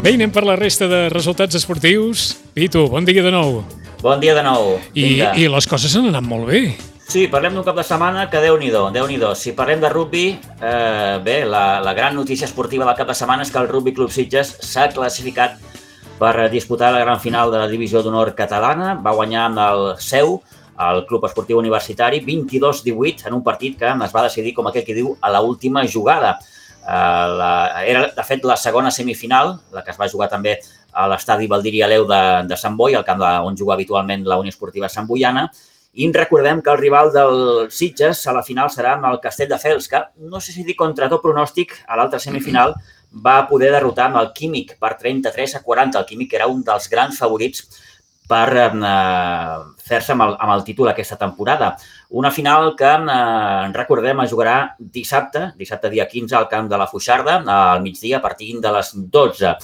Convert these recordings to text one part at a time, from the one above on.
Bé, anem per la resta de resultats esportius. Pitu, bon dia de nou. Bon dia de nou. I, Vinga. I les coses han anat molt bé. Sí, parlem d'un cap de setmana que déu-n'hi-do, déu nhi déu Si parlem de rugby, eh, bé, la, la gran notícia esportiva del cap de setmana és que el Rugby Club Sitges s'ha classificat per disputar la gran final de la Divisió d'Honor catalana. Va guanyar amb el seu, el Club Esportiu Universitari, 22-18 en un partit que es va decidir, com aquell que diu, a la última jugada. Eh, la, era, de fet, la segona semifinal, la que es va jugar també a l'estadi Valdiri Aleu de, de Sant Boi, al camp de, on juga habitualment la Unió Esportiva Sant Boiana, i recordem que el rival del Sitges a la final serà amb el Castelldefels, que no sé si dir contra tot pronòstic, a l'altra semifinal va poder derrotar amb el Químic per 33 a 40. El Químic era un dels grans favorits per eh, fer-se amb, el, amb el títol aquesta temporada. Una final que, eh, recordem, es jugarà dissabte, dissabte dia 15, al camp de la Fuixarda, al migdia, a partir de les 12.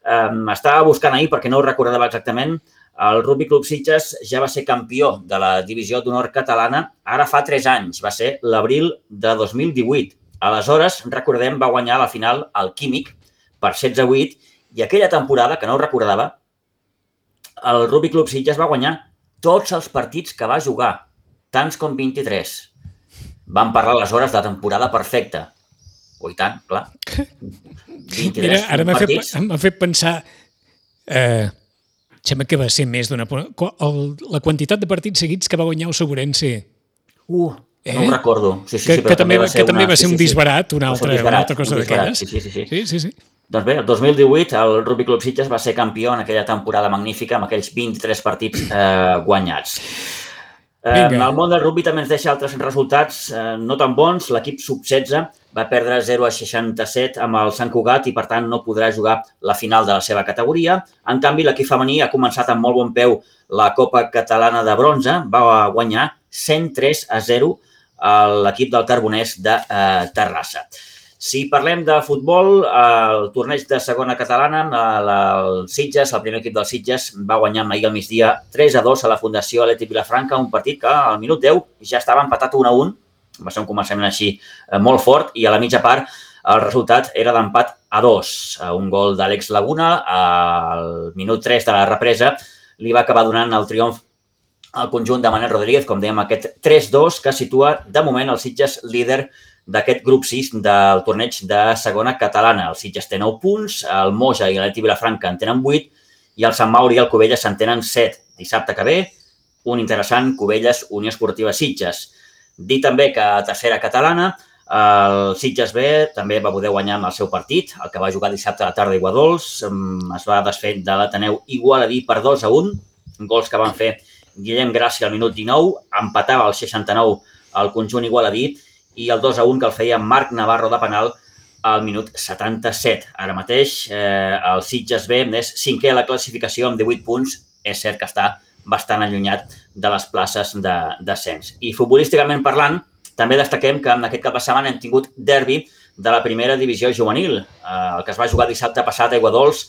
Eh, estava buscant ahir, perquè no ho recordava exactament, el Rugby Club Sitges ja va ser campió de la divisió d'honor catalana ara fa 3 anys, va ser l'abril de 2018. Aleshores, recordem, va guanyar la final al Químic per 16-8 i aquella temporada, que no ho recordava, el Rugby Club Sitges va guanyar tots els partits que va jugar, tants com 23. Vam parlar aleshores de temporada perfecta. Oh, i tant, clar. 23 Mira, ara m'ha fet, fet pensar... Eh, sembla que va ser més d'una... La quantitat de partits seguits que va guanyar el Soborense. Uh, eh? no ho recordo. Sí, sí, que, sí, que, també, va ser, que una... també va ser sí, un disbarat, una altra, disbarat, una altra cosa d'aquelles. Sí, sí, sí, sí. sí, sí, sí. Doncs bé, el 2018 el Rugby Club Sitges va ser campió en aquella temporada magnífica amb aquells 23 partits eh, guanyats. Eh, el món del rugby també ens deixa altres resultats eh, no tan bons. L'equip sub-16 va perdre 0 a 67 amb el Sant Cugat i, per tant, no podrà jugar la final de la seva categoria. En canvi, l'equip femení ha començat amb molt bon peu la Copa Catalana de Bronze. Va guanyar 103 a 0 l'equip del Carbonès de eh, Terrassa. Si parlem de futbol, el torneig de segona catalana, el Sitges, el primer equip del Sitges, va guanyar ahir al migdia 3 a 2 a la Fundació Atlètic Vilafranca, un partit que al minut 10 ja estava empatat 1 a 1, va ser un començament així molt fort i a la mitja part el resultat era d'empat a 2. Un gol d'Àlex Laguna al minut 3 de la represa li va acabar donant el triomf al conjunt de Manel Rodríguez, com dèiem, aquest 3-2 que situa de moment el Sitges líder d'aquest grup 6 del torneig de segona catalana. El Sitges té 9 punts, el Moja i l'Aleti Vilafranca en tenen 8 i el Sant Mauri i el Covelles en tenen 7. Dissabte que ve, un interessant Covelles Unió Esportiva Sitges. Dir també que a tercera catalana el Sitges B també va poder guanyar amb el seu partit, el que va jugar dissabte a la tarda a Iguadols. Es va desfer de l'Ateneu Igualadí per 2 a 1, gols que van fer Guillem Gràcia al minut 19, empatava al 69 el conjunt Igualadí i el 2 a 1 que el feia Marc Navarro de penal al minut 77. Ara mateix eh, el Sitges B és cinquè a la classificació amb 18 punts. És cert que està bastant allunyat de les places de descens. I futbolísticament parlant, també destaquem que en aquest cap de setmana hem tingut derbi de la primera divisió juvenil, eh, el que es va jugar dissabte passat a Aiguadols,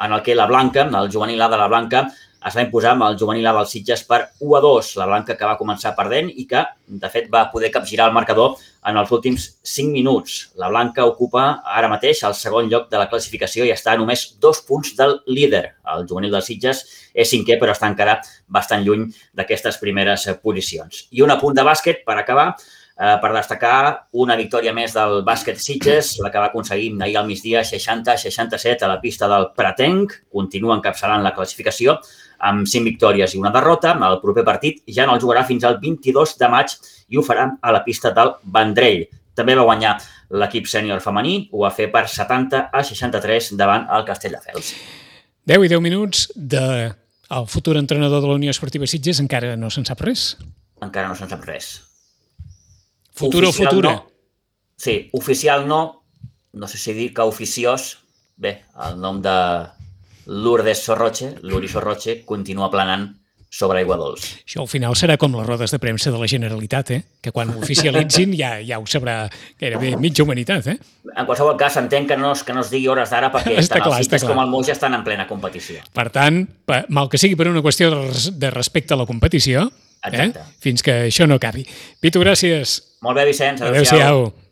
en el que la Blanca, el juvenil A de la Blanca, es va imposar amb el juvenil A del Sitges per 1 a 2. La Blanca que va començar perdent i que, de fet, va poder capgirar el marcador en els últims 5 minuts. La Blanca ocupa ara mateix el segon lloc de la classificació i està a només dos punts del líder. El juvenil del Sitges és cinquè, però està encara bastant lluny d'aquestes primeres posicions. I un apunt de bàsquet per acabar eh, per destacar una victòria més del bàsquet Sitges, la que va aconseguir ahir al migdia 60-67 a la pista del Pratenc, continua encapçalant la classificació amb 5 victòries i una derrota. El proper partit ja no el jugarà fins al 22 de maig i ho farà a la pista del Vendrell. També va guanyar l'equip sènior femení, ho va fer per 70 a 63 davant el Castelldefels. 10 i 10 minuts de el futur entrenador de la Unió Esportiva Sitges encara no se'n sap res? Encara no se'n sap res. Futuro, oficial futura. No. Sí, oficial no. No sé si dir que oficiós. Bé, el nom de Lourdes Sorroche, Luri Sorroche, continua planant sobre aigua dolç. Això al final serà com les rodes de premsa de la Generalitat, eh? que quan ho oficialitzin ja, ja ho sabrà gairebé mitja humanitat. Eh? En qualsevol cas, entenc que no, que no es digui hores d'ara perquè està clar, els com el Moix estan en plena competició. Per tant, mal que sigui per una qüestió de respecte a la competició, Eh? Fins que això no acabi. Pitu, gràcies. Molt bé, Vicenç. Adéu-siau. Adéu